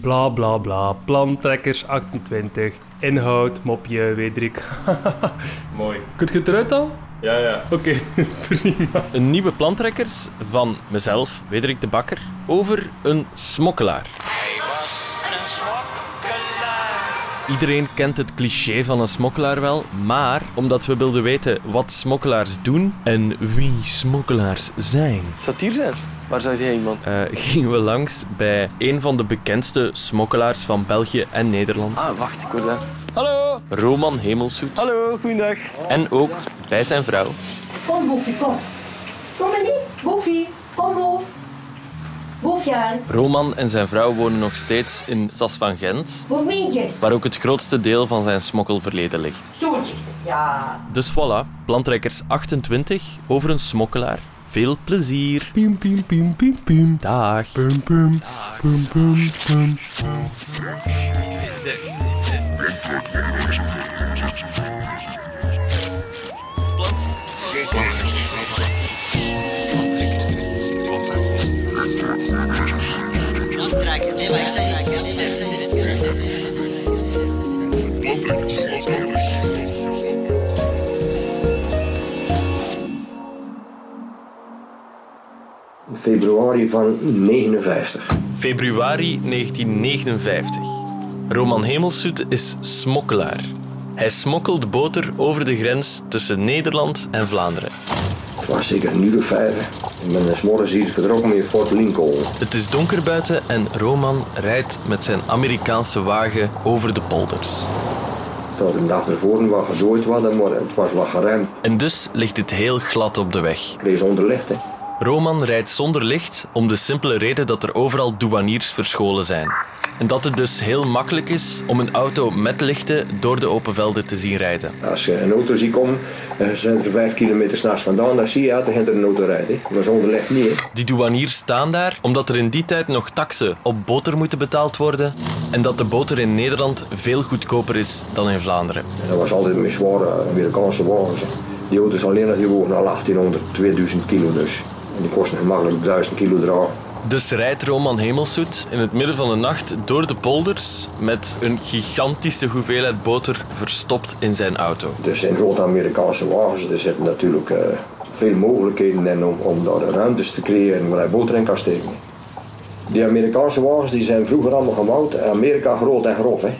Bla bla bla, plantrekkers 28, inhoud, mopje, Wederik. Mooi. Kunt je het eruit al? Ja, ja. Oké, prima. Een nieuwe plantrekkers van mezelf, Wederik de Bakker, over een smokkelaar. Iedereen kent het cliché van een smokkelaar wel, maar omdat we wilden weten wat smokkelaars doen en wie smokkelaars zijn, het hier zijn? Waar zou jij iemand? eh, gingen we langs bij een van de bekendste smokkelaars van België en Nederland, Ah, wacht, ik hoor dat. Hallo! Roman Hemelsoet. Hallo, goeiedag. En ook bij zijn vrouw. Kom, Boefie, kom. Kom maar niet. Boefie, kom, Boef. Roman en zijn vrouw wonen nog steeds in Sas van Gent, waar ook het grootste deel van zijn smokkelverleden ligt. Stoeltje. Ja. Dus voilà, plantrekkers 28 over een smokkelaar. Veel plezier. Pim, pim, pim, pim, pim. Dag. Pum, pum. Pum, pum, pum. Aantrekken. Nee, februari van 59. Februari 1959. Roman Hemelsoet is smokkelaar. Hij smokkelt boter over de grens tussen Nederland en Vlaanderen. Was zeker een uur of vijf. Ik ben s morgens hier vertrokken met Fort Lincoln. Het is donker buiten en Roman rijdt met zijn Amerikaanse wagen over de polders. Dat een dag ervoor wat gedooid was, maar het was wat geremd. En dus ligt het heel glad op de weg. Ik kreeg onder licht. Hè. Roman rijdt zonder licht om de simpele reden dat er overal douaniers verscholen zijn. En dat het dus heel makkelijk is om een auto met lichten door de open velden te zien rijden. Als je een auto ziet komen, eh, zijn er vijf kilometer s'nachts vandaan, dan zie je dat er een auto rijdt. Maar zonder licht niet. Die douaniers staan daar omdat er in die tijd nog taxen op boter moeten betaald worden en dat de boter in Nederland veel goedkoper is dan in Vlaanderen. En dat was altijd met zware Amerikaanse wagens. Die auto's alleen dat die wogen al 1800, 2000 kilo dus. Die kosten gemakkelijk 1000 kilo dragen. Dus rijdt Roman Hemelsoet in het midden van de nacht door de polders met een gigantische hoeveelheid boter verstopt in zijn auto. Er zijn grote Amerikaanse wagens, er zitten natuurlijk eh, veel mogelijkheden in om, om daar ruimtes te creëren waar hij boter in kan steken. Die Amerikaanse wagens die zijn vroeger allemaal gebouwd, in Amerika groot en grof. Hè.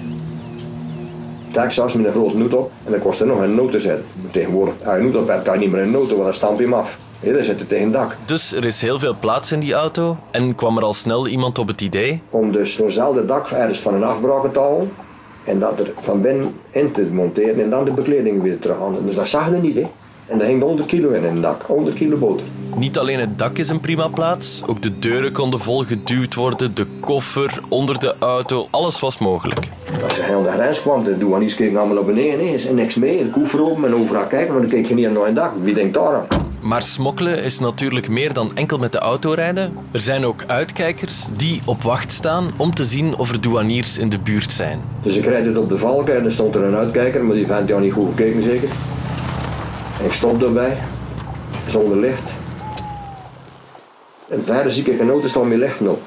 Texas met een grote noot op en dan kost er nog een noot te zetten. Tegenwoordig, als je een noot op hebt, kan je niet meer een noot, want dan stamp je hem af. Dan zit het dak. Dus er is heel veel plaats in die auto en kwam er al snel iemand op het idee Om dus zo'nzelfde dak ergens van een afbraken te halen en dat er van binnen in te monteren en dan de bekleding weer terug aan. Dus dat zag je niet, hè. En daar hing 100 kilo in, in het dak. 100 kilo boter. Niet alleen het dak is een prima plaats, ook de deuren konden vol geduwd worden, de koffer, onder de auto, alles was mogelijk. Als je aan de grens kwam, de douaniers keken allemaal naar beneden. hè. Is er niks mee, de koffer open en overal kijken, maar dan keek je niet naar een dak. Wie denkt daar aan? Maar smokkelen is natuurlijk meer dan enkel met de auto rijden. Er zijn ook uitkijkers die op wacht staan om te zien of er douaniers in de buurt zijn. Dus ik rijd het op de valken en er stond er een uitkijker, maar die vent had niet goed gekeken zeker. En ik stop erbij, zonder licht. En verder zie ik een auto staan met lichten op.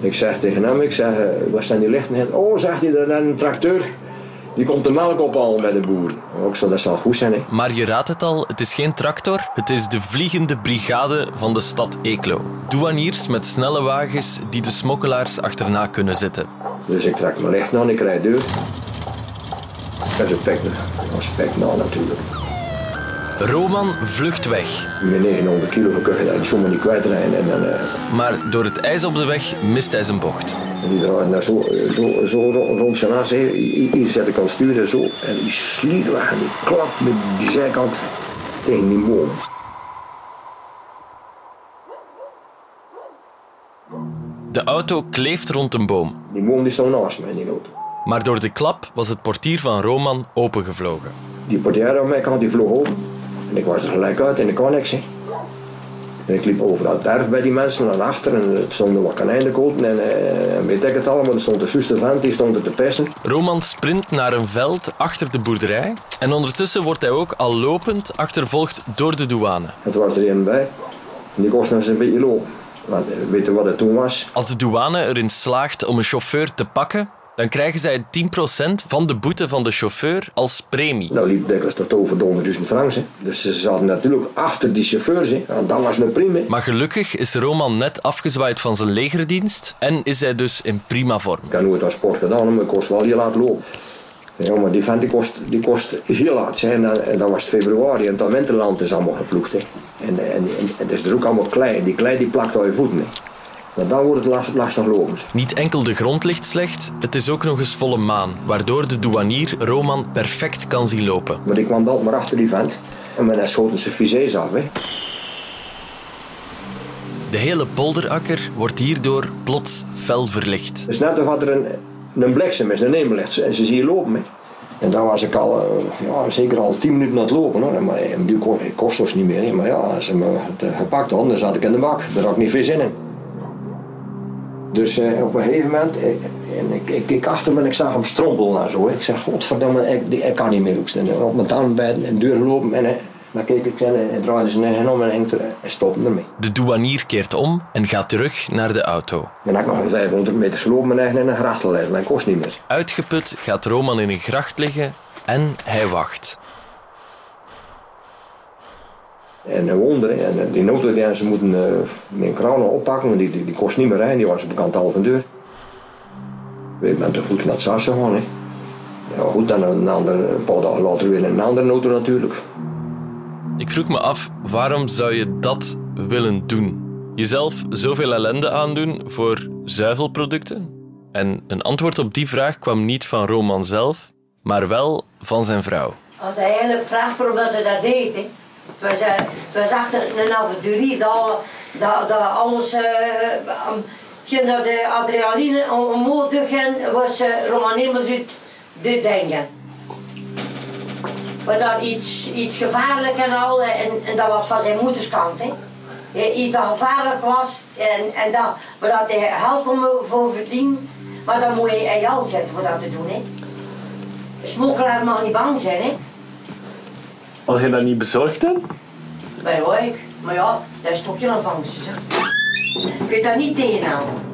Ik zeg tegen hem, ik zeg, eh, waar staan die lichten? Oh, zegt hij, dat is een tracteur. Die komt de melk ophalen bij de boer. Ook zo, dat zal goed zijn, hè. Maar je raadt het al, het is geen tractor, het is de vliegende brigade van de stad Eeklo. Douaniers met snelle wagens die de smokkelaars achterna kunnen zitten. Dus ik trek mijn licht aan, ik rijd deur. En ze pikt me. Ze me aan natuurlijk. Roman vlucht weg, Met 900 kilo kun je dat zomaar niet kwijtrijden. En dan, eh, maar door het ijs op de weg mist hij zijn bocht. En die draait daar zo, zo, zo rond, zijn as. hè. Hier hier zet ik aan het sturen zo. En die sliert weg en die klapt met die zijkant tegen die boom. De auto kleeft rond een boom, Die boom die stond naast mij in die auto. maar door de klap was het portier van Roman opengevlogen. Die portière aan mijn kant die vloog open. En ik was er gelijk uit en ik kon niks. Hè. En ik liep overal het erf bij die mensen naar achter en er stonden wat konijnenkoten en, eh, en weet ik het allemaal. Er stond de zuster vent, die stond er te pissen. Roman sprint naar een veld achter de boerderij en ondertussen wordt hij ook al lopend achtervolgd door de douane. Het was er een bij. Die kost nog eens een beetje lopen. Want eh, weet je wat het toen was? Als de douane erin slaagt om een chauffeur te pakken, dan krijgen zij 10% van de boete van de chauffeur als premie. Nou liep dikwijls tot over de 100.000 francs. hè. Dus ze zaten natuurlijk achter die chauffeurs. hè. En dat was een prima. Maar gelukkig is Roman net afgezwaaid van zijn legerdienst en is hij dus in prima vorm. Ik heb nooit aan sport gedaan, maar ik kost wel heel laat lopen. Ja, maar die vent die kost, die kost heel hard. Hè. En, dan, en dat was het februari en dat winterland is allemaal geploegd. Hè. En, en, en, en het is er ook allemaal klei. Die klei die plakt aan je voeten. Hè. Maar dan wordt het last- lastig lopen. Niet enkel de grond ligt slecht, het is ook nog eens volle maan, waardoor de douanier Roman perfect kan zien lopen. Maar die kwam altijd maar achter die vent. En met dan schoten ze fusées af. Hè. De hele polderakker wordt hierdoor plots fel verlicht. Het is net of er een, een bliksem is, een hemel ligt. En ze zien lopen. Hè. En dan was ik al, eh, ja, zeker al tien minuten aan het lopen. Hoor. Maar eh, ko- het kost ons niet meer. Maar ja, als ze me gepakt hadden, dan zat ik in de bak. Daar had ik niet veel zin in. Dus eh, op een gegeven moment, eh, en ik, ik achter me en ik zag hem strompelen en zo. Ik zeg, godverdomme, ik, ik kan niet meer ook staan. Op mijn tanden bijten en deur lopen. En eh, dan keek ik en hij draaide zijn eigen om en hing er, en stopte ermee. De douanier keert om en gaat terug naar de auto. Dan heb ik nog een 500 meter gelopen mijn eigen in een gracht leggen. Mijn kost niet meer. Uitgeput gaat Roman in een gracht liggen en hij wacht. En een wonder, en die noten die ze moeten uh, mijn kraan oppakken, want die, die, die kost niet meer rijden, die was bekant half een deur. Weet met de voet naar het Sassen gewoon. Hè. Ja goed, dan een, ander, een paar dagen later weer een andere noten natuurlijk. Ik vroeg me af, waarom zou je dat willen doen? Jezelf zoveel ellende aandoen voor zuivelproducten? En een antwoord op die vraag kwam niet van Roman zelf, maar wel van zijn vrouw. Want hij eigenlijk vraagt waarom dat hij dat deed. Hè. Het, was, eh, het was achter een avonturier dat, dat, dat alles. hetgeen dat de adrenaline om- omhoog te gaan, was uh, Romanemos uit de dingen. Maar dat iets, iets gevaarlijk en al, en, en dat was van zijn moeders kant. Hè. Iets dat gevaarlijk was, en, en dat, maar dat hij geld kon voor verdienen, maar dan moet je in jou zetten voor dat te doen. Hè. Smokkelaar mag niet bang zijn, hè. Als je dat niet bezorgd hebt? Bij Wijk. Maar ja, dat is toch je vangst. hè. Ik weet dat niet tegenhouden.